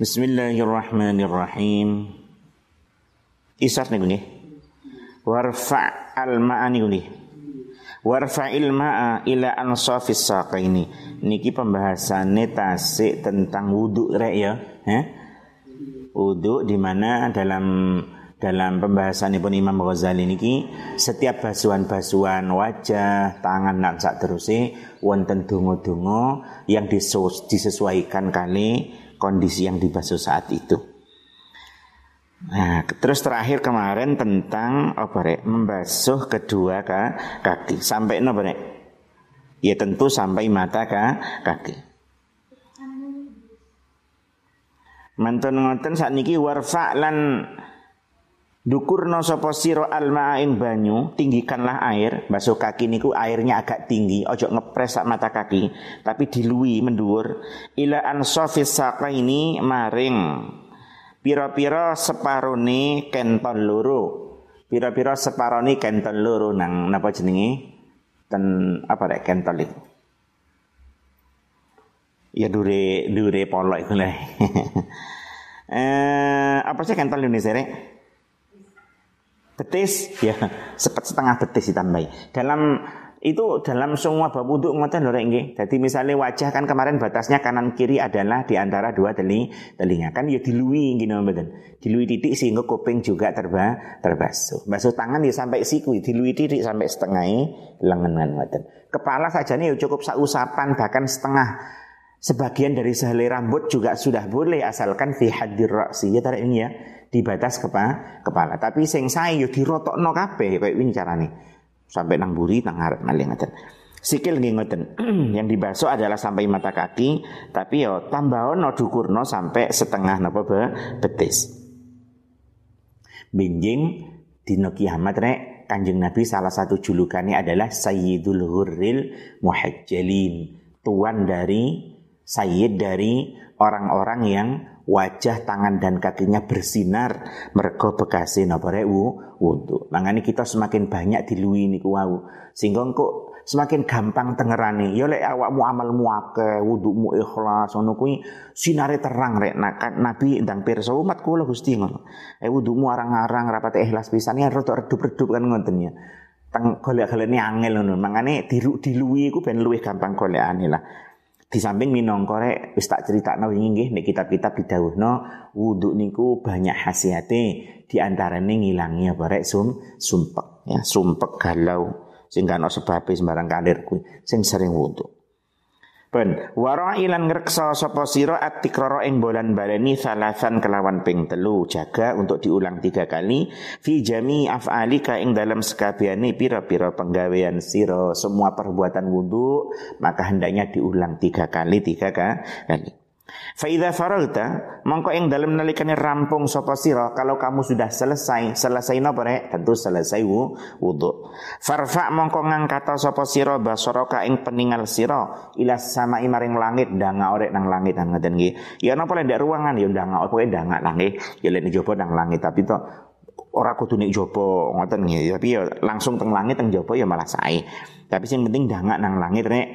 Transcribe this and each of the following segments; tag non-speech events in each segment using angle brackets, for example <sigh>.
Bismillahirrahmanirrahim. Isar nih nggih. Warfa al ma'ani nggih. Warfa'il ma'a ila ansafis ini. Niki pembahasannya tasik tentang wudhu rek ya. Eh? Wudhu di mana dalam dalam pembahasan pun Imam Ghazali niki setiap basuhan-basuhan wajah, tangan dan sak terusé wonten donga-donga yang disesuaikan kali kondisi yang dibasuh saat itu. Nah, terus terakhir kemarin tentang apa rek? Membasuh kedua kaki sampai no rek? Ya tentu sampai mata kaki. Mantun ngoten saat niki warfa lan Dukurno sopo siro alma ing banyu, tinggikanlah air, basuh kaki niku airnya agak tinggi, ojo ngepres sak mata kaki, tapi dilui mendur. Ila ansofis saka ini maring piro-piro separone kenton loro. Piro-piro separone kenton loro nang napa jenenge? Ten apa rek kenton itu? Ya dure dure polok iku <laughs> eh apa sih kenton Indonesia rek? Betis ya setengah betis ditambahi dalam itu dalam semua bab wudhu ngoten lho nggih. Jadi misalnya wajah kan kemarin batasnya kanan kiri adalah di antara dua teli, telinga kan ya dilui gini mboten. Dilui titik sehingga kuping juga terba terbasuh. Basuh tangan ya sampai siku, dilui titik sampai setengah lengan ngoten. Kepala saja nih ya cukup sausapan bahkan setengah sebagian dari sehelai rambut juga sudah boleh asalkan fi hadir ra'si ya tarik ini ya di batas kepa, kepala. Tapi sing sae yo dirotokno kabeh kayak ini carane. Sampai nang buri nang ngarep malih ngoten. Sikil nggih ngoten. <clears throat> Yang dibasuh adalah sampai mata kaki, tapi yo tambahono dukurno sampai setengah napa be, betis. Binjing dino kiamat rek Kanjeng Nabi salah satu julukannya adalah Sayyidul Hurril Muhajjalin. Tuan dari Sayyid dari orang-orang yang wajah, tangan dan kakinya bersinar mergo bekasi napa rek wudu. Mangane kita semakin banyak dilui niku wau. Sehingga kok semakin gampang tengerane. Ya lek awakmu amalmu akeh, wudumu ikhlas ngono kuwi sinare terang rek Nabi ndang pirsa umat kula Gusti ngono. Eh wudumu arang-arang rapat ikhlas pisan ya rada redup-redup kan ngoten ya. Teng golek-golekne angel ngono. Mangane diruk dilui iku ben luwih gampang golekane lah. Di samping minangka rek wis tak critakno wingi nggih nek kitab-kitab didhawuhno wudu niku banyak khasiate di antarane ngilangi apa rek sum sumpek ya sumpek galau sing ono sebabe sembarang kalir kuwi sing sering wudu. Ben wara ilan ngreksa sapa sira atikrara ing bolan baleni salasan kelawan ping telu jaga untuk diulang tiga kali fi jami af'alika ing dalam sekabiane pira-pira penggawean sira. Semua perbuatan wudu maka hendaknya diulang tiga kali tiga kali Faida faralta mongko ing dalam nalikane rampung sapa sira kalau kamu sudah selesai selesai napa rek? Tentu selesai wudu. Farfa mongko ngangkat sapa sira basaraka ing peningal sira ila sama maring langit danga orek nang langit nang ngaten nggih. Ya napa lek ruangan ya ndanga pokoke ndanga lah nggih. Ya lek jopo nang langit tapi to ora kudu nek jopo ngoten nggih. Tapi ya langsung teng langit teng jopo ya malah sae. Tapi sing penting danga nang langit nek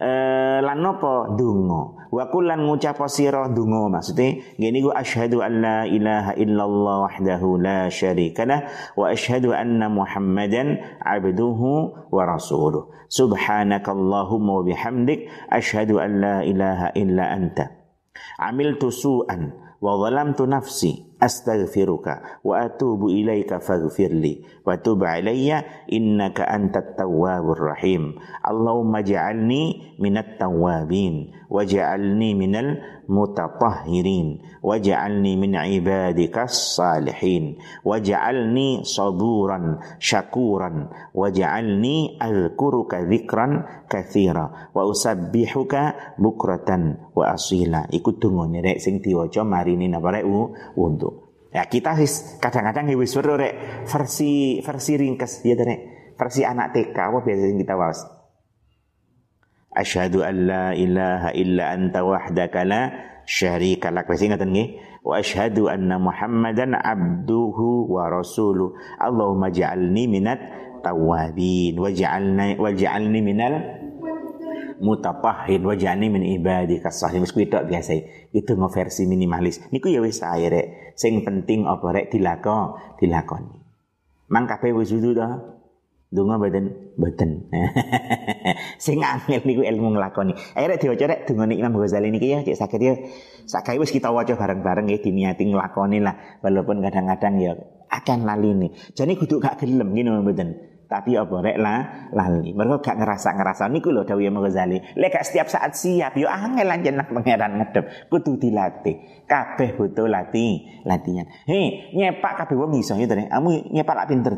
eh, lan napa donga wa kullan ngucap sira donga maksude ngene iku asyhadu an la ilaha illallah wahdahu la syarikalah wa asyhadu anna muhammadan abduhu wa rasuluh. Subhanakallahumma wa bihamdik asyhadu an la ilaha illa anta. Amiltu su'an wa zalamtu nafsi astaghfiruka wa atubu ilaika faghfirli wa tub alayya innaka antat tawwabur rahim. Allahumma ja'alni minat tawwabin waj'alni minal mutatahhirin waj'alni min ibadikas salihin waj'alni saburan syakuran waj'alni azkuruka dzikran katsira wa usabbihuka bukratan wa asila. Iku dungane rek sing diwaca marini napa rek untuk Ya kita kadang-kadang wis rek versi versi ringkes ya rek versi anak TK apa biasanya kita was Asyhadu an la ilaha illa anta wahdaka la syarika lak. Wis ngaten nggih. Wa asyhadu anna Muhammadan abduhu wa rasuluh. Allahumma ja'alni minat tawabin waj'alni waj'alni minal mutapahhin wajani min ibadi kasahih wis kuwi biasa itu versi minimalis niku ya wis ae rek sing penting apa rek dilakon dilakoni mang kabeh wis wudu to Dungo badan badan. Sing angel niku ilmu nglakoni. Ayo rek diwaca rek dungane Imam Ghazali niki ya cek sakit ya. Sakai wis kita waca bareng-bareng ya diniati nglakoni lah walaupun kadang-kadang ya akan lali nih. Jadi kudu gak gelem ngene mboten. Tapi apa rek lah lali. Mereka gak ngerasa-ngerasa niku lho Imam Ghazali. Lek gak setiap saat siap yo angel anjen nak pangeran ngedep. Kudu dilatih. Kabeh butuh latih, latihan. Hei, nyepak kabeh wong iso ya Amu nyepak lak pinter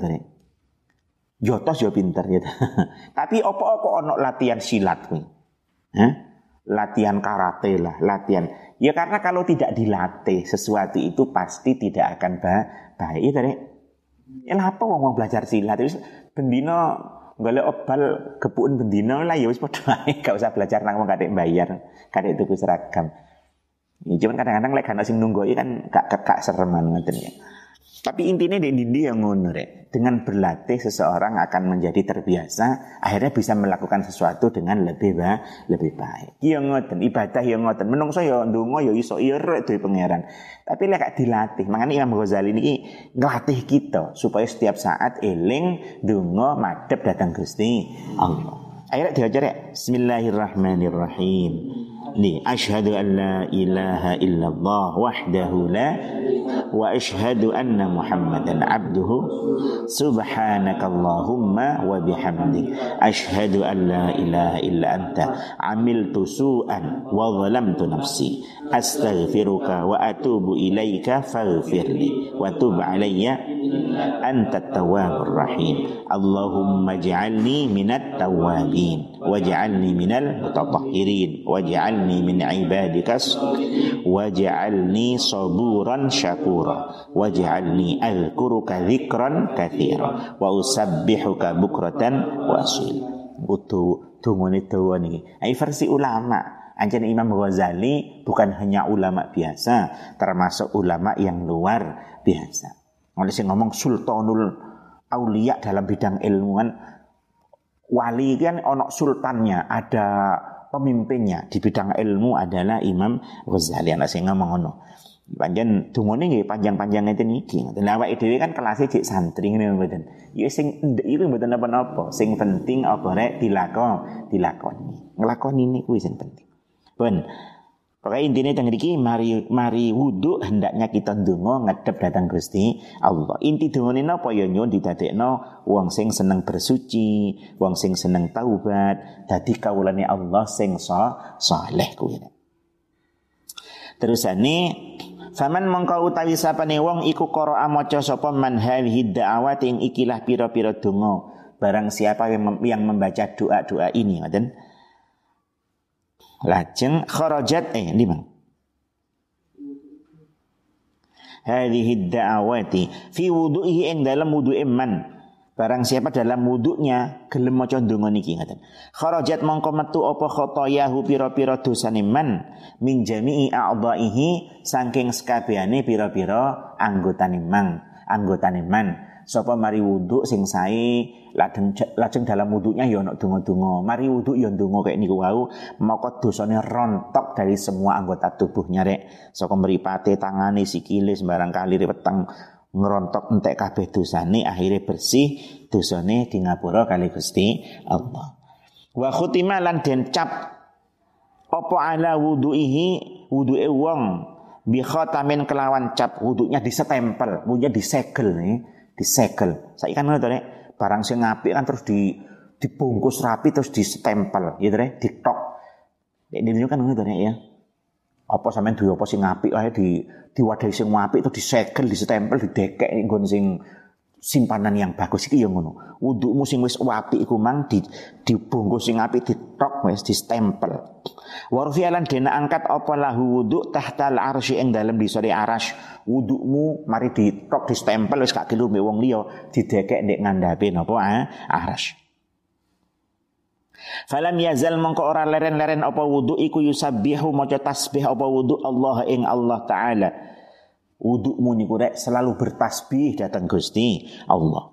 Jotos yo pinter gitu. <laughs> Tapi opo-opo ono latihan silat kuwi. Latihan karate lah, latihan. Ya karena kalau tidak dilatih sesuatu itu pasti tidak akan baik. Nih. Ya apa wong belajar silat wis bendino golek obal kepuun bendino lah ya wis padha ae <laughs> gak usah belajar nang wong kadek bayar, kadek tuku seragam. Ya, cuman kadang-kadang lek -kadang sing nunggu kan gak kekak sereman ngoten ya. Tapi intinya di Dindi yang ngono Dengan berlatih seseorang akan menjadi terbiasa, akhirnya bisa melakukan sesuatu dengan lebih baik, lebih baik. Iya ngoten, ibadah ya ngoten. Menungso ya ndonga ya iso iya rek duwe pangeran. Tapi lek dilatih, makanya Imam Ghazali ini ngelatih kita supaya setiap saat eling ndonga madhep datang Gusti Allah. Ayo diajar ya. Bismillahirrahmanirrahim. أشهد أن لا إله إلا الله وحده لا وأشهد أن محمدا عبده. سبحانك اللهم وبحمدك. أشهد أن لا إله إلا أنت. عملت سوءا وظلمت نفسي. أستغفرك وأتوب إليك. فاغفر لي وتب علي. أنت التواب الرحيم. اللهم اجعلني من التوابين. waj'alni minal mutatahhirin waj'alni min ibadikas waj'alni saburan syakura. Waj'alni azkuruka dzikran katsira. Wa usabbihuka bukratan wa asil utu tungone tuwa ai versi ulama. Anjana Imam Ghazali bukan hanya ulama biasa, termasuk ulama yang luar biasa. Oleh sing ngomong sultanul aulia dalam bidang ilmuan wali kan onok sultannya, ada pemimpinnya di bidang ilmu adalah Imam Ghazali. Anak sing ngomong ngono. Panjen dungane nggih panjang-panjang iki. Ngoten lha awake dhewe kan kelasé cek santri ngene mboten. Ya sing ndek iku apa-apa. Sing penting apa rek dilakon, dilakoni. Nglakoni niku sing penting. Pun Pokoknya intinya teng mriki mari mari wudu hendaknya kita ndonga ngadep datang Gusti Allah. Inti dongane napa ya nyuwun didadekno wong sing seneng bersuci, wong sing seneng taubat, dadi kawulane Allah sing saleh kuwi. Terusane Faman mongko utawi sapane wong iku qara'a maca sapa man hadhihi da'awat ing ikilah pira-pira donga. Barang siapa yang, yang membaca doa-doa ini ngoten. Lajeng kharajat eh lima. Hadhihi da'awati fi wudu'ihi ing dalam wudu'e man Barang siapa dalam wuduknya gelem maca ndonga niki ngaten. Kharajat mongko metu apa khotoyahu pira-pira dosane man min jami'i a'dha'ihi saking sekabehane pira-pira anggotane mang, anggotane man. Sapa mari wuduk sing sae. Lajeng lajeng dalam wuduknya ya ana donga-donga. Mari wuduk ya ndonga kayak niku wau, maka dosane rontok dari semua anggota tubuhnya rek. Saka mripate, tangane, sikile sembarang kali peteng ngerontok entek kabeh dosane akhirnya bersih dosane di ngapura kali Gusti Allah. Wa khutima lan den cap. Apa ala wudu'ihi? Wudu'e wong. Bi khatamin kelawan cap. Wudunya disetempel, wudunya disegel nih, disegel. Saiki kan ngono nek barang sing apik kan terus di dibungkus rapi terus disetempel gitu deh, ditok. Ini kan ngono ya apa sampean duwe apa sing apik wae di diwadahi sing apik itu disegel, disempel, didekek nggon sing simpanan yang bagus iki ya ngono. Wudukmu sing wis apik iku mang di dibungkus sing apik ditok wis stempel. Warfi alan dena angkat apa lahu wuduk tahtal arsy ing dalem disore aras. Wudukmu mari ditok stempel wis gak kelu wong liya didekek ndek ngandhape napa ah, aras. Falam yazal mongko ora leren-leren apa wudu iku yusabbihu maca tasbih apa wudu Allah ing Allah taala. Wudumu niku rek selalu bertasbih datang Gusti Allah.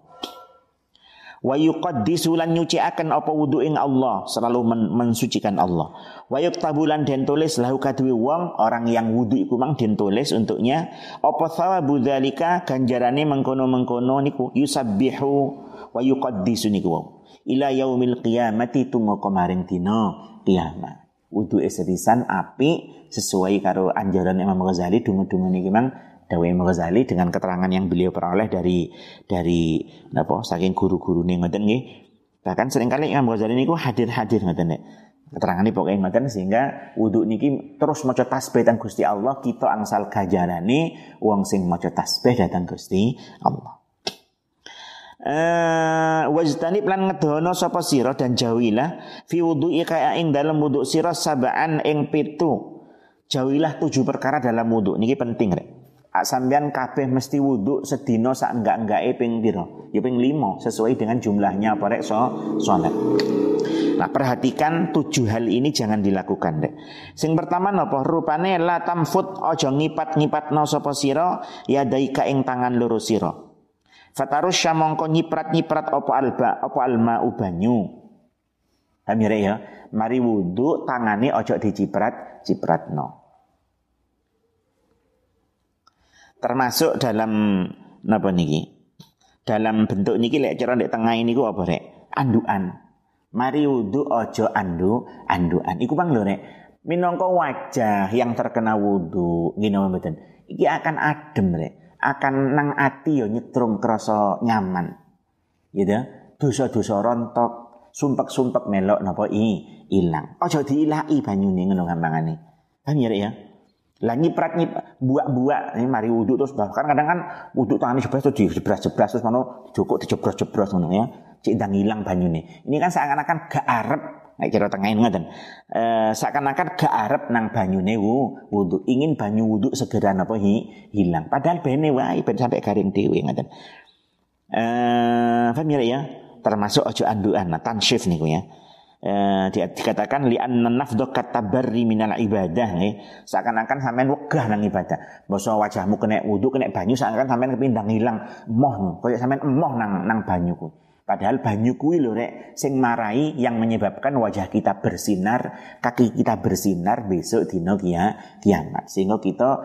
wa yuqaddisu lan nyuciaken apa wudu ing Allah selalu men mensucikan Allah. Wa yuktabulan den tulis lahu kadwi wong orang yang wudu iku mang den tulis untuknya. Apa thawabu dzalika? Ganjarane mengkono-mengkono niku yusabbihu wa yuqaddisu niku ila yaumil qiyamati tumeka maring dina kiamat. Wudu eserisan api sesuai karo anjuran Imam Ghazali dungu-dungu niki mang Dawe Imam Ghazali dengan keterangan yang beliau peroleh dari dari apa saking guru-guru nih ngoten nggih. Bahkan sering kali Imam Ghazali niku hadir-hadir ngoten nih. Keterangan ini pokoknya ngoten sehingga wudhu niki terus maca tasbih dan Gusti Allah kita angsal gajarane wong sing maca tasbih datang Gusti Allah. Eh wajtani plan ngedono sapa sira dan jauhilah fi wudu'i kaya ing dalam wudhu sira sabaan ing pitu. Jauhilah tujuh perkara dalam wudhu niki penting rek sampean kabeh mesti wudhu sedina sak enggak-enggake ping pira? Ya ping 5 sesuai dengan jumlahnya apa rek so salat. Nah, perhatikan tujuh hal ini jangan dilakukan dek. Sing pertama napa? Rupane la tamfut ojo ngipat-ngipat no sapa sira ya daika ing tangan loro sira. Fatarus syamongko nyiprat-nyiprat opo alba opo alma ubanyu. Paham ya, ya? Mari wudhu tangane ojo diciprat ciprat no. Termasuk dalam napa niki? Dalam bentuk niki lek cara ndek tengah ini ku apa rek? Anduan mari wudu ojo andu anduan iku bang lho rek. Minangka wajah yang terkena wudu ngene mboten? Iki akan adem rek. Akan nang ati yo nyetrum krasa nyaman. Gitu dosa-dosa rontok sumpek-sumpek melok napa i ilang. Ojo diilai banyune ngono gampangane. Kan ya rek ya lah nyiprat nyip buak-buak ini mari wudhu terus bahkan kadang kan wudhu tangan jebras terus dijebras-jebras terus mana cukup dijebras-jebras ngono ya. Cik ndang ilang banyune. Ini kan seakan-akan gak arep nek kira tengahin ngoten. Eh seakan-akan gak arep nang banyune wu wudhu. Ingin banyu wudhu segera napa hi, hilang. Padahal bene wae ben sampai garing dhewe ngoten. Eh paham ya? Termasuk ojo anduan, nah, tansif niku ya eh, dikatakan li anna nafdhu katabarri minal ibadah nih. Seakan-akan sampean wegah nang ibadah. Basa wajahmu kena wudu, kena banyu seakan sampean kepindang hilang emoh, koyo sampean emoh nang nang banyuku. Padahal banyu kuwi lho rek sing marai yang menyebabkan wajah kita bersinar, kaki kita bersinar besok dino kia kiamat. Sehingga kita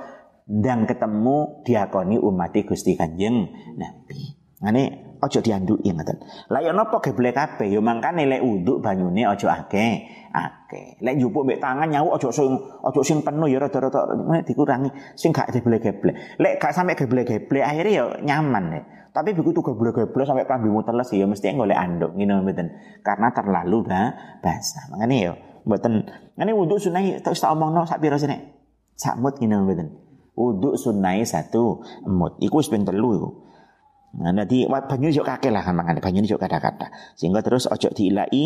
ndang ketemu diakoni umat Gusti Kanjeng Nabi. Ngene ojo dianduki ngoten. Lah ya napa geblek kabeh ya mangkane lek wudu banyune ojo akeh. Akeh. Lek njupuk mbek tangan nyawu ojo sing ojo sing penuh ya rada-rada dikurangi sing gak geblek-geblek. Lek gak sampe geblek-geblek akhirnya ya nyaman deh. Tapi begitu geblek-geblek sampai klambimu teles ya mesti golek anduk ngene mboten. Karena terlalu bah, basah. Makane ya mboten ngene wudu sunai terus tak omongno sak pira sih nek. Sak mut ngene mboten. Wudu sunai satu mut. Iku wis ping. Nah, nanti banyu yo kakek lah kan mangan banyu yo kata-kata. Sehingga terus ojo diilai,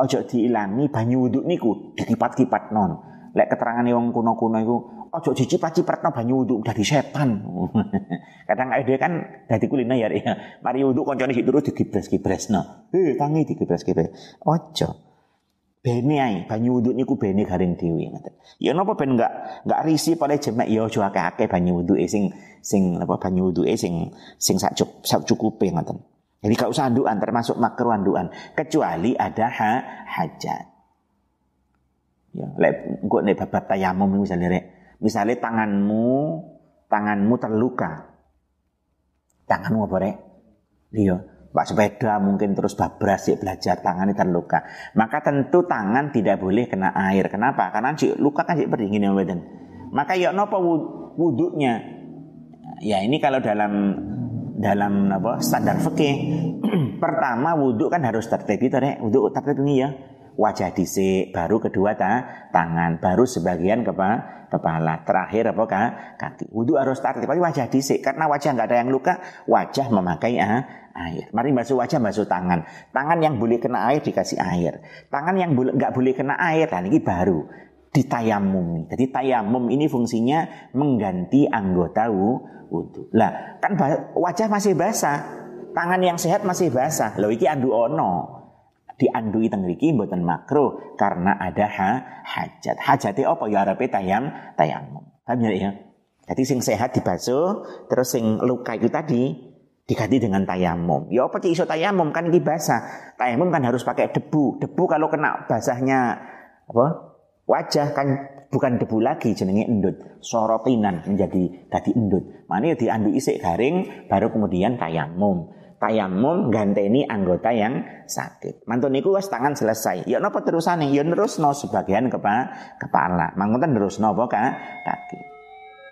ojo diilangi banyu wudhu niku dikipat-kipat non. Lek keterangan wong kuno-kuno iku ojo dicipat-cipat no banyu wudhu dari setan. <laughs> Kadang ada kan dari kuliner ya. Mari wudhu koncone terus digibres-gibres no. Heh, tangi digibres-gibres. Ojo bene ae banyu wudhu niku bene garing dhewe ngoten. Ya napa ben enggak enggak risi pada jemek ya aja akeh-akeh banyu wudhu sing sing apa banyu wudhu sing sing sak sak cukupe ngoten. Jadi gak usah anduan termasuk makruh anduan kecuali ada ha, hajat. Ya, lek engko nek bab tayamum misalnya rek. Misalnya tanganmu tanganmu terluka. Tanganmu apa rek? Iya, Pak sepeda mungkin terus babras ya belajar tangan itu terluka. Maka tentu tangan tidak boleh kena air. Kenapa? Karena si luka kan si berdingin yang badan. Maka ya nopo wuduknya? Ya ini kalau dalam dalam apa standar fikih <clears throat> pertama wuduk kan harus tertib itu nih wuduk tertib ini ya wajah dhisik, baru kedua ta, tangan, baru sebagian kepa, kepala, terakhir apa kah? kaki. Wudhu harus tertib, wajah dhisik karena wajah nggak ada yang luka, wajah memakai ah, air. Mari basuh wajah, basuh tangan. Tangan yang boleh kena air dikasih air. Tangan yang nggak boleh kena air, nah ini baru ditayamum. Jadi tayamum ini fungsinya mengganti anggota wudhu. Lah, kan wajah masih basah. Tangan yang sehat masih basah. Loh iki andu ono diandui teng mriki mboten makruh karena ada ha, hajat. Hajate apa ya arepe tayam tayamum. Paham ya ya? Jadi sing sehat dibasuh, terus sing luka itu tadi diganti dengan tayamum. Ya apa iso tayamum kan ini basah. Tayamum kan harus pakai debu. Debu kalau kena basahnya apa? Wajah kan bukan debu lagi jenenge endut. Sorotinan menjadi tadi endut. Mana ya diandu isik garing baru kemudian tayamum. Tayamum ganteni anggota yang sakit. Mantun niku wis tangan selesai. Ya napa terusane? Ya terusno sebagian kepa kepala. Mangutan terusno apa kaki.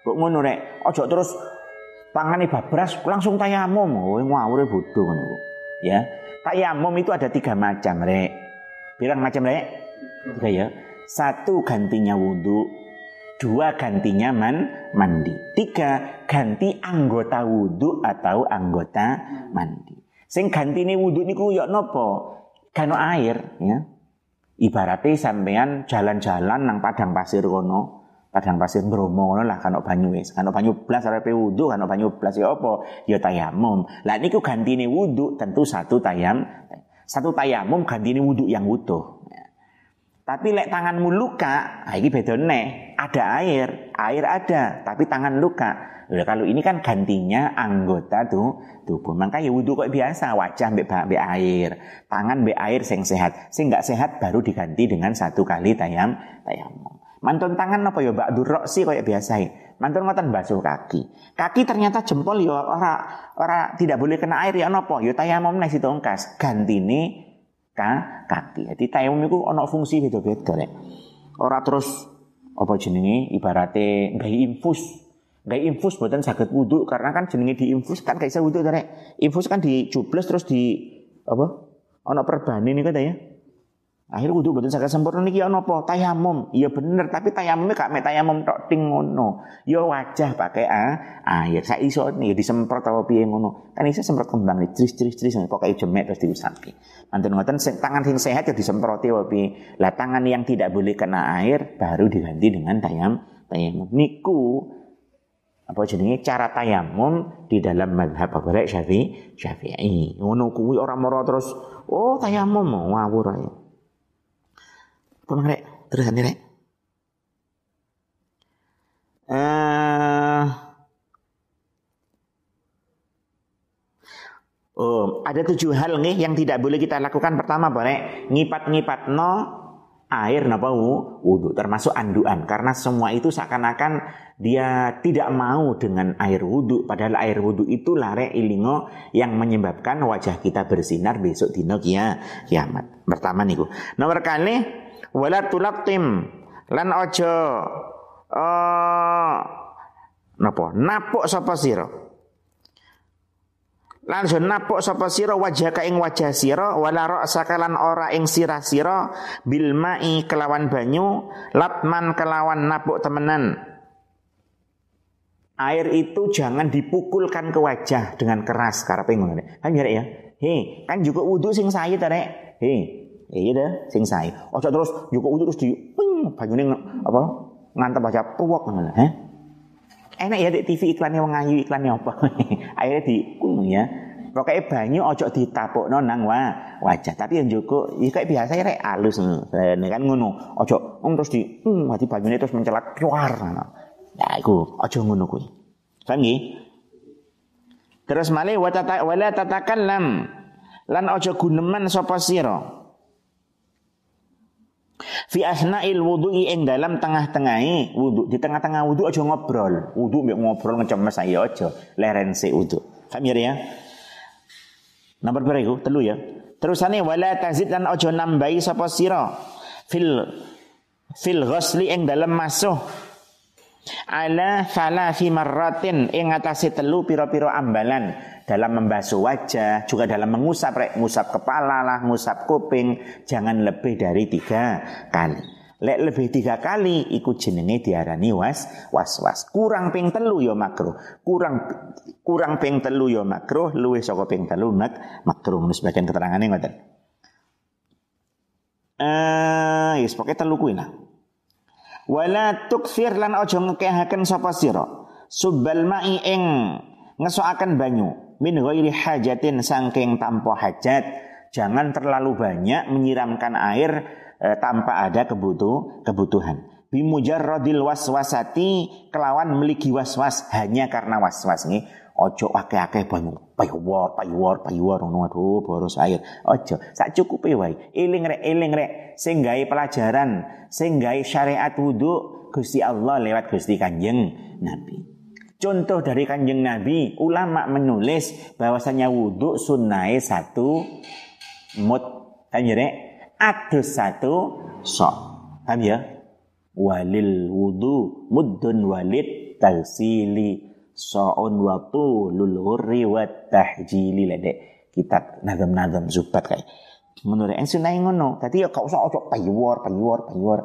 Kok ngono rek? Ojo terus tangane babras langsung tayamum. Oh, ngawure bodoh ngono. Ya. Tayamum itu ada tiga macam, Rek. Bilang macam, Rek? Tiga ya. Satu gantinya wudhu, dua gantinya man, mandi, tiga ganti anggota wudhu atau anggota mandi. Sing ganti ini wudhu niku yuk nopo? Kano air, ya. Ibaratnya sampean jalan-jalan nang padang pasir kono, padang pasir Bromo ngono lah kan banyu wis kan banyu blas arepe wudu kan banyu blas ya apa ya tayamum lah niku gantine wudu tentu satu tayam satu tayamum gantine wudu yang utuh tapi lek tanganmu luka nah ini beda nih ada air air ada tapi tangan luka Udah, kalau ini kan gantinya anggota tuh tubuh. Makanya wudhu kok biasa, wajah be air, tangan be air sing sehat. Sing nggak sehat baru diganti dengan satu kali tayam tayamum. Mantun tangan apa ya Mbak Durok sih kayak biasa Mantun ngoten basuh kaki. Kaki ternyata jempol ya ora ora tidak boleh kena air ya napa? Ya tayamum nek tongkas. Gantine ka kaki. Jadi tayamum itu ono fungsi beda-beda rek. Ora terus apa jenenge ibarate gawe infus. Gawe infus buatan sakit wudhu karena kan jenenge infus kan gak bisa wudhu rek. Infus kan dicubles terus di apa? Ono perbani nih kata ya. Akhirnya kudu betul sakit sempurna niki ana apa? Tayamum. Iya bener, tapi tayamumnya gak mek tayamum tok ting ngono. Ya wajah pakai ah, air. Saya iso nih disemprot apa piye ngono. Kan iso semprot kembang nih, tris tris tris pokoke jemek terus diusapke. Mantun ngoten tangan sing sehat ya disemproti apa piye. Lah tangan yang tidak boleh kena air baru diganti dengan tayam tayamum. Niku apa jenenge cara tayamum di dalam madhab apa Syafi'i Syafi'i. Ngono kuwi orang moro terus oh tayamum ngawur ae. Pulang rek, terusan rek. Uh, oh, ada tujuh hal nih yang tidak boleh kita lakukan. Pertama, boleh ngipat-ngipat no. Air napa wudhu termasuk anduan. Karena semua itu seakan-akan dia tidak mau dengan air wudhu padahal air wudhu itu lare ilingo yang menyebabkan wajah kita bersinar besok dino kia kiamat. Pertama niku. Nomor kali wala tulaqtim lan aja uh, napa? Napuk sapa sira? Lan aja napuk sapa sira wajah ka ing wajah sira wala ra'saka lan ora ing sirah sira bil mai kelawan banyu latman kelawan napuk temenan. Air itu jangan dipukulkan ke wajah dengan keras karepe ngono kan ya? He kan juga wudhu sing sae ta rek he Iya deh, sing sae. Ojo terus nyukup terus di ping banyune apa ngantep baca puwok ngono. Heh. Enak ya di TV iklannya wong ayu iklannya apa. <laughs> Akhirnya di ya. Pokoknya banyu ojo ditapuk nang wa wajah. Tapi yang joko, ya kayak biasa ya kayak halus nih kan ngono. Ojo um, terus di, hmm, mati banyune terus mencelat keluar. Ya iku ojo ngono kuwi. Paham Terus malih wala tatakallam lan ojo guneman sapa sira. Fi asna'il wudu'i ing dalam tengah-tengahi wudu. Di tengah-tengah wudu aja ngobrol. Wudu mbek ngobrol ngecemes ayo aja. Lerense wudu. Paham ya? Nomor berapa itu? Telu ya. Terusane wala tazid lan aja nambahi sapa sira fil fil ghusli ing dalam masuh ala fi marratin ing atase telu pira-pira ambalan dalam membasuh wajah, juga dalam mengusap, rek, ngusap kepala lah, ngusap kuping, jangan lebih dari tiga kali. Lek lebih tiga kali, ikut jenenge diarani was was was. Kurang ping telu yo ya makruh. Kurang kurang ping telu yo ya makruh. Luwih saka ping telu mak makruh. Sebagian keterangannya ngoten. Eh, yes, pokoke telu kuwi. Wala tukfir lan aja ngekehaken sapa sira. Subbal ma'i ing ngesoaken banyu min ghairi hajatin sangking tanpa hajat. Jangan terlalu banyak menyiramkan air eh, tanpa ada kebutuh, kebutuhan. bimujarradil waswasati kelawan meligi waswas hanya karena waswas nih ojo akeh-akeh banyu payuwar payuwar payuwar ngono aduh boros air. Ojo sak cukupe wae. Eling rek eling rek. Sing gawe pelajaran sing gawe syariat wudu Gusti Allah lewat Gusti Kanjeng Nabi. Contoh dari kanjeng Nabi, ulama menulis bahwasanya wudhu sunnah satu mut. Paham ya, Adus satu sok. Paham ya? Walil wudhu muddun walid tagsili so'un wa tulul hurri wa tahjili ledek. Kitab nazam-nazam zubat kayak. Menurut yang sunnah ngono. Tadi ya kau usah ojo payuwar, payuwar, payuwar.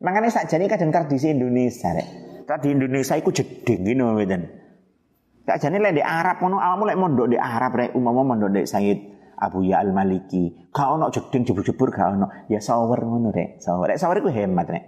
Makanya jadi kadang tradisi Indonesia rek di Indonesia iku jeding ngene mboten. Tak jane lek di Arab ngono awakmu lek mondok di Arab rek umama mondok di Sayyid Abu Ya Al Maliki. Gak ono jeding jebur-jebur gak ono. Ya sawer ngono rek. Sawer rek sawer iku hemat rek.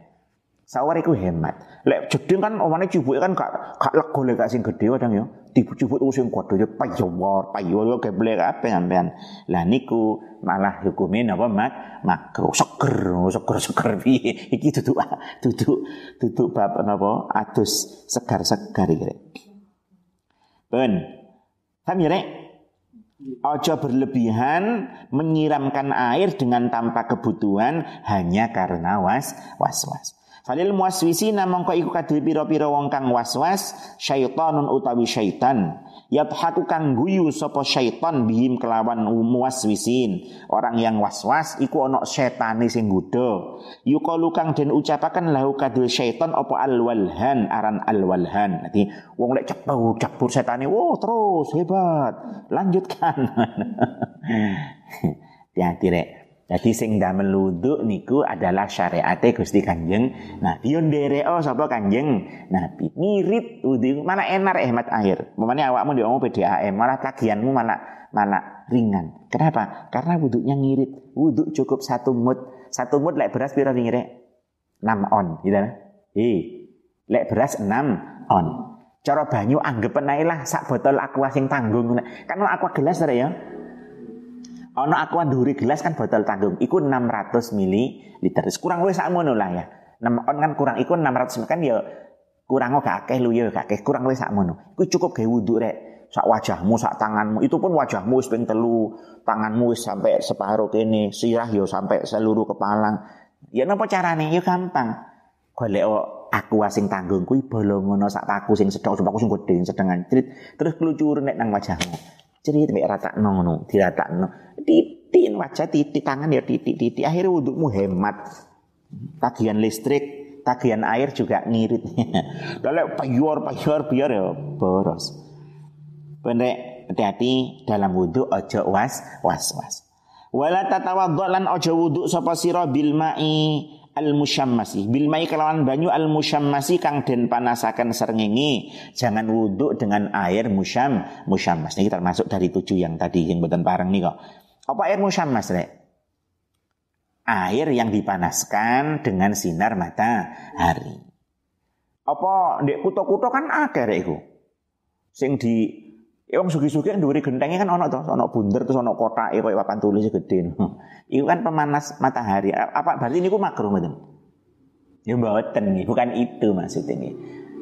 Sawer iku hemat. Lek jeding kan omane cubuke kan gak gak lego lek sing gedhe kadang ya. Dibu-jubuk sing kudu ya payawar, payawar geblek kabeh sampean. Lah niku malah hukumnya napa mak makro seger seger seger piye <laughs> iki duduk duduk duduk bab napa adus segar-segar iki Ben paham ya Ojo berlebihan menyiramkan air dengan tanpa kebutuhan hanya karena was was was. Falil muaswisi namangka iku kadhe pira-pira wong kang was-was syaitanun utawi syaitan. Yadhaku kang guyu sapa syaitan bihim kelawan muaswisin. Orang yang was-was iku ana setane sing nggodha. Yuqalu kang den ucapaken lahu kadhe syaitan apa alwalhan aran alwalhan. Dadi wong lek cepur cepur setane, "Wow, terus hebat. Lanjutkan." <laughs> Hati-hati rek. Jadi sing damel wudu niku adalah syariate Gusti Kanjeng Nabi yo ndereo sapa Kanjeng Nabi. Ngirit wudu mana enak hemat air. Memangnya awakmu diomong PDAM, malah tagihanmu malah malah ringan. Kenapa? Karena wudhunya ngirit. Wudhu cukup satu mut. Satu mut lek beras pira ngirit? 6 on, gitu kan? Eh, lek beras 6 on. Cara banyu anggap ae lah sak botol aqua sing tanggung. Kan aqua gelas ya. Ono aqua nduri gelas kan botol tanggung. Iku 600 ml. Kurang luwih sakmono lah ya. 6 on kan kurang iku 600 kan ya kurang gak akeh lu ya gak akeh kurang luwih sakmono. Iku cukup gawe wudu rek. Sak wajahmu, sak tanganmu, itu pun wajahmu wis telu, tanganmu sampai separuh kene, sirah yo sampai seluruh kepala. Ya napa carane? Ya gampang. Golek aku sing tanggung kuwi bolongono sak paku sing sedok paku sing gedhe sedengan. Terus klucur nek nang wajahmu. Cerit mek ratakno ngono, diratakno. Titik wajah titik tangan ya titik titik akhirnya wudukmu hemat. Tagihan listrik tagihan air juga ngirit. <laughs> Lalu payur payur biar ya boros. Pendek hati-hati dalam wudhu ojo was was was wala lan ojo wudhu sapa sira bil mai al musyammasi bil mai kelawan banyu al musyammasi kang den panasaken srengenge jangan wudhu dengan air musyam musyammas ini termasuk dari tujuh yang tadi yang boten pareng nih kok apa air musyammas, Rek? Air yang dipanaskan dengan sinar matahari. Apa ndek kuto-kuto kan akeh rek iku. Sing di ya wong sugi-sugi kan dhuwure gentenge kan ana to, ana bunder terus ana kotake koyo papan tulis gede. Iku kan pemanas matahari. Apa berarti niku makruh mboten? Ya mboten nih, bukan itu maksudnya nih.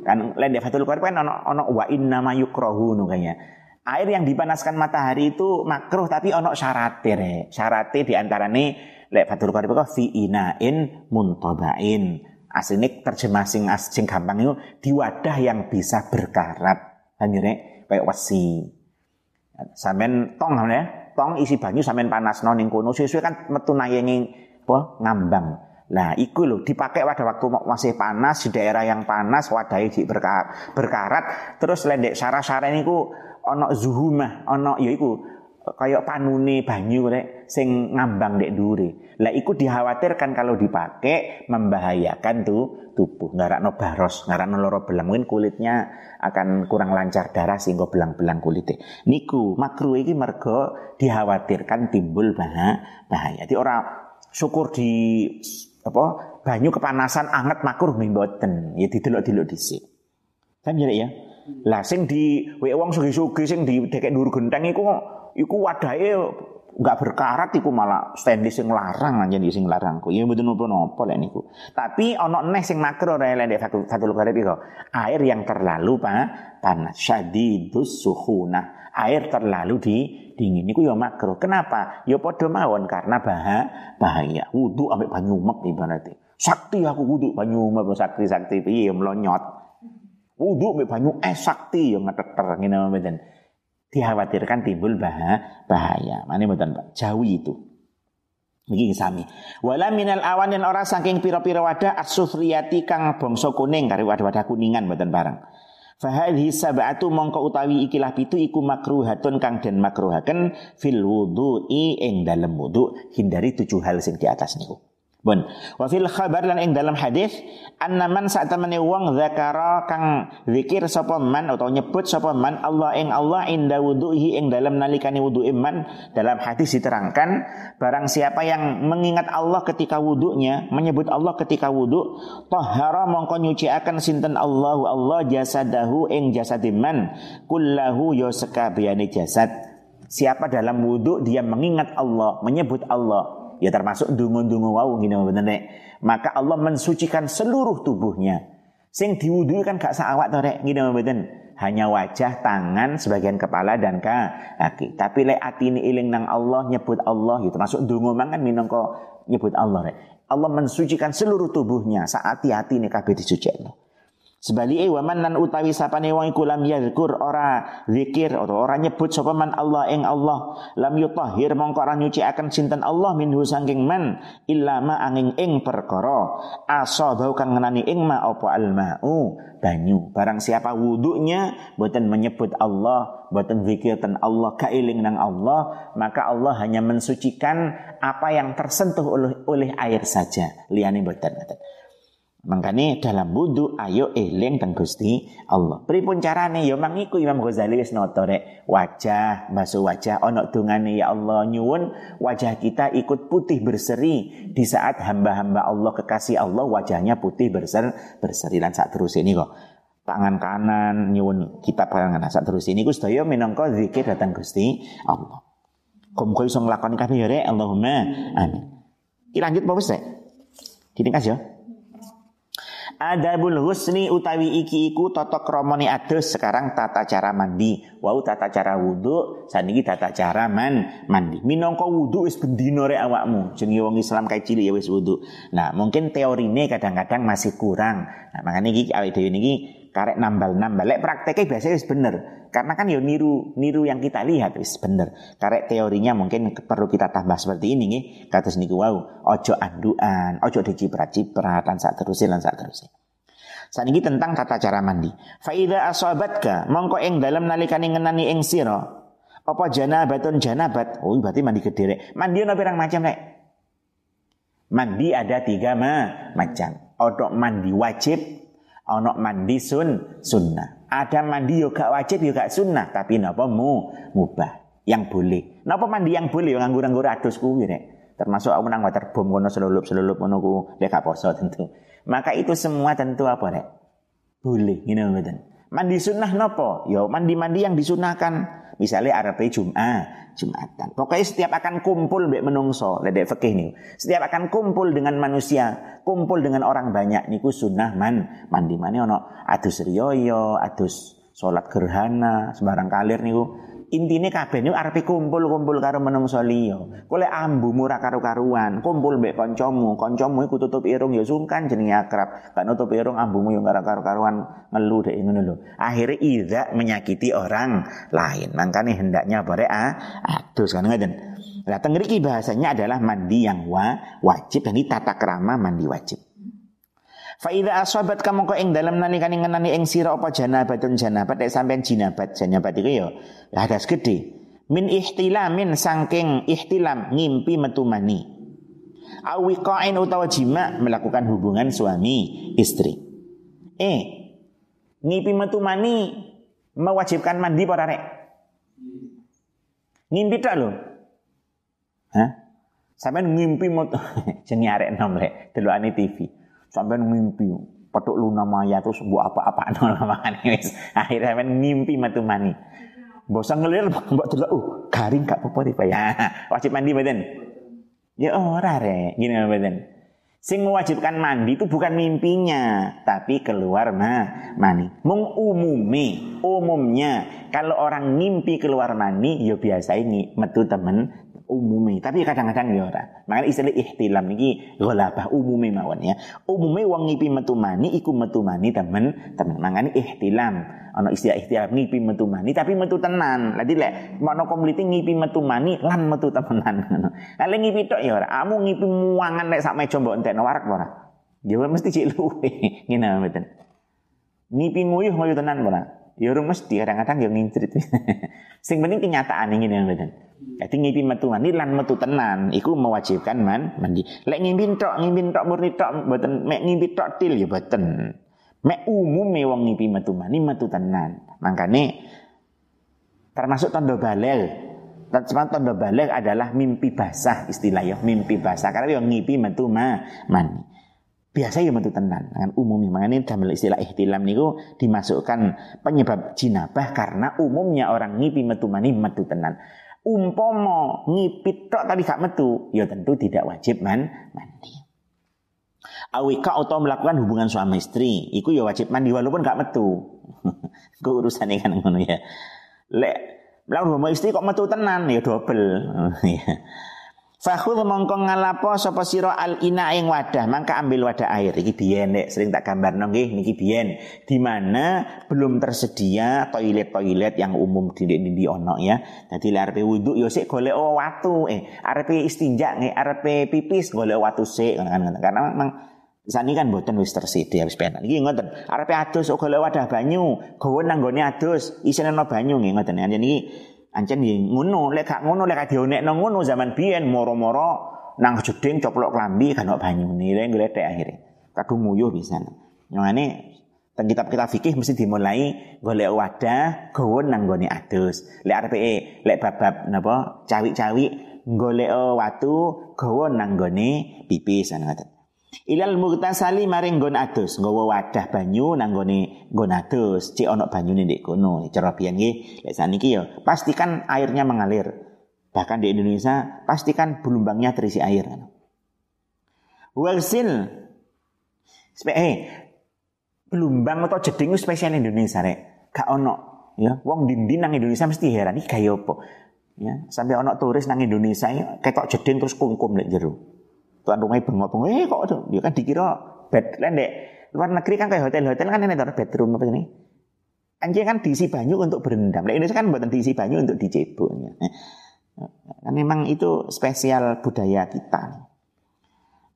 Kan lain Fathul Qorib kan ana ana wa inna ma yukrahu kayaknya air yang dipanaskan matahari itu makruh tapi ono syarate re. Syarate di antara nih lek Fathul Qarib kok fi inain muntabain. Aslinya terjemah sing sing gampang itu di wadah yang bisa berkarat. Hanyure kayak wesi. Sampean tong ya, tong isi banyu sampean panas ning kono sesuai kan metu nayenging apa ngambang. Nah, iku loh dipakai pada waktu masih panas di daerah yang panas wadahnya di berkarat, berkarat terus lendek sarah-sarah ini ku ana zuhumah, ana yaiku kaya panune banyu rek sing ngambang dek dure. Lah iku dikhawatirkan kalau dipakai membahayakan tuh tubuh, ngarakno baros, ngarakno loro belang, mungkin kulitnya akan kurang lancar darah sehingga belang-belang kulitnya. Niku makruh iki mergo dikhawatirkan timbul bahaya. Jadi orang syukur di apa banyu kepanasan anget makruh mboten, ya didelok-delok dhisik. Kan ya? lah sing di wong sugi-sugi sing di dekek dhuwur genteng iku iku wadahe enggak berkarat iku malah standi sing larang aja di sing larangku. Ya mboten napa-napa lek niku. Tapi ana neh sing makro rek lek Fathul Qarib iku. Air yang terlalu pa, panas syadidus suhuna. Air terlalu di dingin niku ya makro. Kenapa? Ya padha mawon karena bah bahaya. Wudu ambek banyu ibaratnya. Sakti aku wudu banyu mek sakti-sakti piye melonyot. Wudu ambek banyu es sakti ya ngeteter ngene mboten dikhawatirkan timbul bahaya. bahaya. Mana betul Pak? Jauhi itu. Begini sami. Wala minal awan dan orang saking piro-piro wadah asufriyati kang bongso kuning kari wadah-wadah kuningan betul barang. Fahadhi sab'atu mongko utawi ikilah pitu iku makruhatun kang den makruhaken fil wudu'i ing dalem wudu hindari tujuh hal sing di atas niku. Bun. Wa fil khabar lan ing dalam hadis annaman saat temene wong zakara kang zikir sapa man atau nyebut sapa man Allah ing Allah inda wuduhi ing dalam nalikane wudu iman dalam hadis diterangkan barang siapa yang mengingat Allah ketika wudunya menyebut Allah ketika wudu tahara mongko nyuciaken sinten Allahu Allah jasadahu ing jasadiman kullahu yo sekabehane jasad. Siapa dalam wudhu dia mengingat Allah, menyebut Allah, Ya termasuk dungu-dungu wau gini bener Maka Allah mensucikan seluruh tubuhnya. Sing diwudhu kan gak saawak to rek bener. Hanya wajah, tangan, sebagian kepala dan kaki. Tapi lek ini iling nang Allah nyebut Allah gitu. Masuk dungu mangan minangka nyebut Allah rek. Allah mensucikan seluruh tubuhnya saat hati nih kabeh disucikno. Sebaliknya waman nan utawi sapane wong iku lam yadhkur ora zikir atau ora nyebut sapa man Allah ing Allah. Lam yutahhir mongko ora nyucikaken sinten Allah minhu sangking man illa ma angin ing perkara. Asabau kang ngenani ing ma apa almau banyu. Barang siapa wudunya boten menyebut Allah boten zikir ten Allah kailing nang Allah maka Allah hanya mensucikan apa yang tersentuh oleh oleh air saja. Liyane boten Makanya dalam wudhu ayo eling dan Gusti Allah. Pripun carane ya mangiku Imam Ghazali wis nata rek wajah basuh wajah ono dungane ya Allah nyuwun wajah kita ikut putih berseri di saat hamba-hamba Allah kekasih Allah wajahnya putih berser berseri lan saat terus ini kok tangan kanan nyuwun kita pangan saat terus ini Gusti sedaya minangka zikir datang Gusti Allah. Kok iso nglakoni kabeh ya rek Allahumma amin. Kita lanjut apa wis rek? Ditingkas ya. Adabul husni utawi iki iku tata kramane adus sekarang tata cara mandi. Wau tata cara wudu, saniki tata cara man mandi. Minangka wudu wis bendina rek awakmu. Jenenge wong Islam kae cilik ya wis wudu. Nah, mungkin teorine kadang-kadang masih kurang. Nah, makanya iki awake dhewe niki karek nambal-nambal. Lek prakteknya biasanya wis bener. Karena kan ya niru niru yang kita lihat wis bener. Karek teorinya mungkin perlu kita tambah seperti ini nih. Kata niku wow, ojo anduan, ojo diciprat-ciprat dan saat terusin dan saat terusin. Saat ini tentang tata cara mandi. Faida asobatka mongko eng dalam nalikani ngenani eng siro. Apa janabatun janabat? Oh berarti mandi kedere. Mandi ono pirang macam nek? Mandi ada tiga ma macam. Odok mandi wajib, ono mandi sun sunnah. Ada mandi gak wajib gak sunnah, tapi napa mu mubah yang boleh. Napa mandi yang boleh yo nganggur-nganggur adus kuwi rek. Termasuk aku nang waterbom kono selulup-selulup ngono ku lek poso tentu. Maka itu semua tentu apa rek? Boleh, ngene mboten. Mandi sunnah nopo? Yo mandi-mandi yang disunahkan. Misalnya Arabi Jum'ah, Jumatan. Pokoknya setiap akan kumpul mbek menungso, ledek fikih nih. Setiap akan kumpul dengan manusia, kumpul dengan orang banyak niku sunnah man mandi mana ono adus riyoyo, adus sholat gerhana, sembarang kalir niku intine kabeh niku arepe kumpul-kumpul karo menungso liya. Kowe ambu murah karo karuan, kumpul mbek kancamu, kancamu iku tutup irung ya sungkan jenenge akrab. Gak nutup irung ambumu yo karo karuan ngelu dek ngono lho. Akhirnya iza menyakiti orang lain. Makanya hendaknya bare ah, adus kan ngaten. Lah tengriki bahasanya adalah mandi yang wa, wajib dan ini tata kerama mandi wajib. Faida asobat kamu kok ing dalam nalikane ngenani ing sira apa janabatun janabat nek sampean jinabat janabat iku ya hadas gede. Min ihtilamin sangking ihtilam ngimpi metu mani. Awiqain utawa jima melakukan hubungan suami istri. Eh, ngimpi metu mani mewajibkan mandi para rek? Ngimpi tak lo? Hah? Sampai ngimpi metu <laughs> jenenge arek nom lek delokane TV sampai ngimpi petuk luna maya terus buat apa-apa nol makane wis akhirnya sampean ngimpi matu mani bosan ngelir mbok delok uh garing gak apa-apa ya. <laughs> Wajib mandi mboten? Ya ora rek, gini mboten. Sing mewajibkan mandi itu bukan mimpinya, tapi keluar ma mani. Mung umumi, umumnya kalau orang ngimpi keluar mani, ya biasa ini metu temen umumi. Tapi kadang-kadang ya ora. Makanya istilah ihtilam iki ghalabah umumi mawon ya. Umumi wong ngipi metu mani iku metu mani temen temen. Makanya ihtilam ana istilah ikhtiar ngipi metu mani tapi metu tenan. Lagi lek mono kompliti ngipi metu mani lan metu temenan <laughs> ngono. Lek ngipi tok ya ora. Amu ngipi muangan lek sak meja mbok entekno warak ora. Ya mesti cek luwe. <laughs> Ngene mboten. Ngipi nguyuh nguyuh tenan ora. Ya ora mesti kadang-kadang ya ngincrit. <laughs> Sing penting kenyataan ngene mboten. Jadi ngipi metu mani lan metu tenan iku mewajibkan man mandi. Lek ngimpi tok ngimpi tok murni tok mboten mek ngimpi tok til ya mboten. Mek umume wong ngipi metu mani metu tenan. Makane termasuk tanda balik. Termasuk tanda balik adalah mimpi basah istilahnya, mimpi basah karena yang ngipi metu ma. Biasa ya metu tenan dengan umumnya. Makanya dalam istilah ihtilam niku dimasukkan penyebab jinabah karena umumnya orang ngipi metu mani metu tenan. Umpomo ngipit tok tapi gak metu, ya tentu tidak wajib man mandi awika atau melakukan hubungan suami istri iku ya wajib mandi walaupun gak metu <laughs> ku urusannya kan ngono ya lek melakukan hubungan istri kok metu tenan ya double <laughs> ya. Fakhudh mongko ngalapo sapa sira al ina ing wadah, mangka ambil wadah air. Iki biyen nek sering tak gambar nggih niki biyen. Di mana belum tersedia toilet-toilet yang umum di di ono ya. Dadi arep wudu yo sik golek watu, eh arep istinja nggih arep pipis golek watu sik kan karena memang Sani kan boten wis tersedia wis penak. Iki ngoten, arepe adus golek wadah banyu, gawe nang gone adus, isine ana banyu nggih ngoten. Anjen iki ancen nggih ngono, lek gak ngono lek dionekno ngono zaman biyen moro-moro nang jeding coplok klambi kan banyu banyune lek ngletek akhire. Kadung nguyuh pisan. Nyongane teng kitab-kitab fikih mesti dimulai golek wadah gawe nang gone adus. Lek arepe lek bab-bab napa cawi-cawi golek watu gawe nang gone pipis ngoten. Ilal muktasali maring nggon adus, nggawa wadah banyu nang gone nggon adus, cek ana banyune ndek kono. Cara piye nggih, lek saniki ya pastikan airnya mengalir. Bahkan di Indonesia pastikan belumbangnya terisi air. Walsil eh belumbang atau jeding itu spesial Indonesia rek. Gak ono ya. Wong dinding nang Indonesia mesti heran iki kaya apa. Ya, sampai ono turis nang Indonesia ya, ketok jeding terus kungkum lek jero tuan rumahnya bengok-bengok, eh kok tuh, dia kan dikira bed dek luar negeri kan kayak hotel-hotel kan ini ada bedroom apa ini. Anjing kan diisi banyu untuk berendam. Nah, Indonesia kan buatan diisi banyu untuk dicebok. Ya. Kan memang itu spesial budaya kita.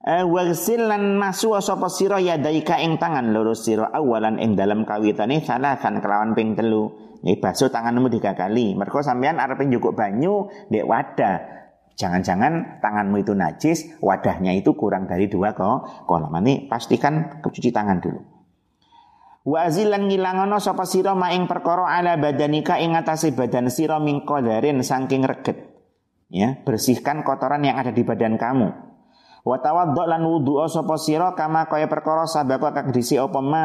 Eh wagsil lan masu sapa sira yadaika ing tangan loro sira awalan ing dalam kawitane salah kan kelawan ping telu. Nih basuh tanganmu tiga kali. Mergo sampean arep njukuk banyu ndek wadah. Jangan-jangan tanganmu itu najis, wadahnya itu kurang dari dua kok kolam. Ini pastikan cuci tangan dulu. Wa azilan ngilangono sapa sira maing perkara ala badanika ing atase badan sira min qadarin saking reget. Ya, bersihkan kotoran yang ada di badan kamu. Wa tawaddo lan wudu'a sapa sira kama kaya perkara sabab kang disi apa ma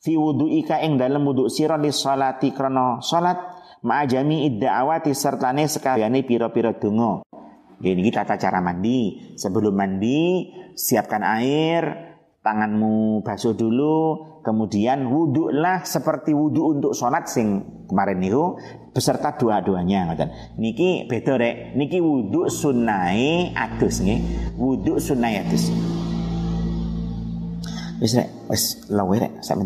fi wudu'ika ing dalem wudu sira li salati krana salat ma'ajami idda'awati sertane sekaliane pira-pira donga. Jadi tata cara mandi. Sebelum mandi, siapkan air, tanganmu basuh dulu, kemudian wudhulah seperti wudhu untuk sholat sing kemarin itu beserta dua-duanya Niki beda rek, niki wudhu sunai adus nih, wudhu sunai adus. Wis rek, wis lawe rek, sak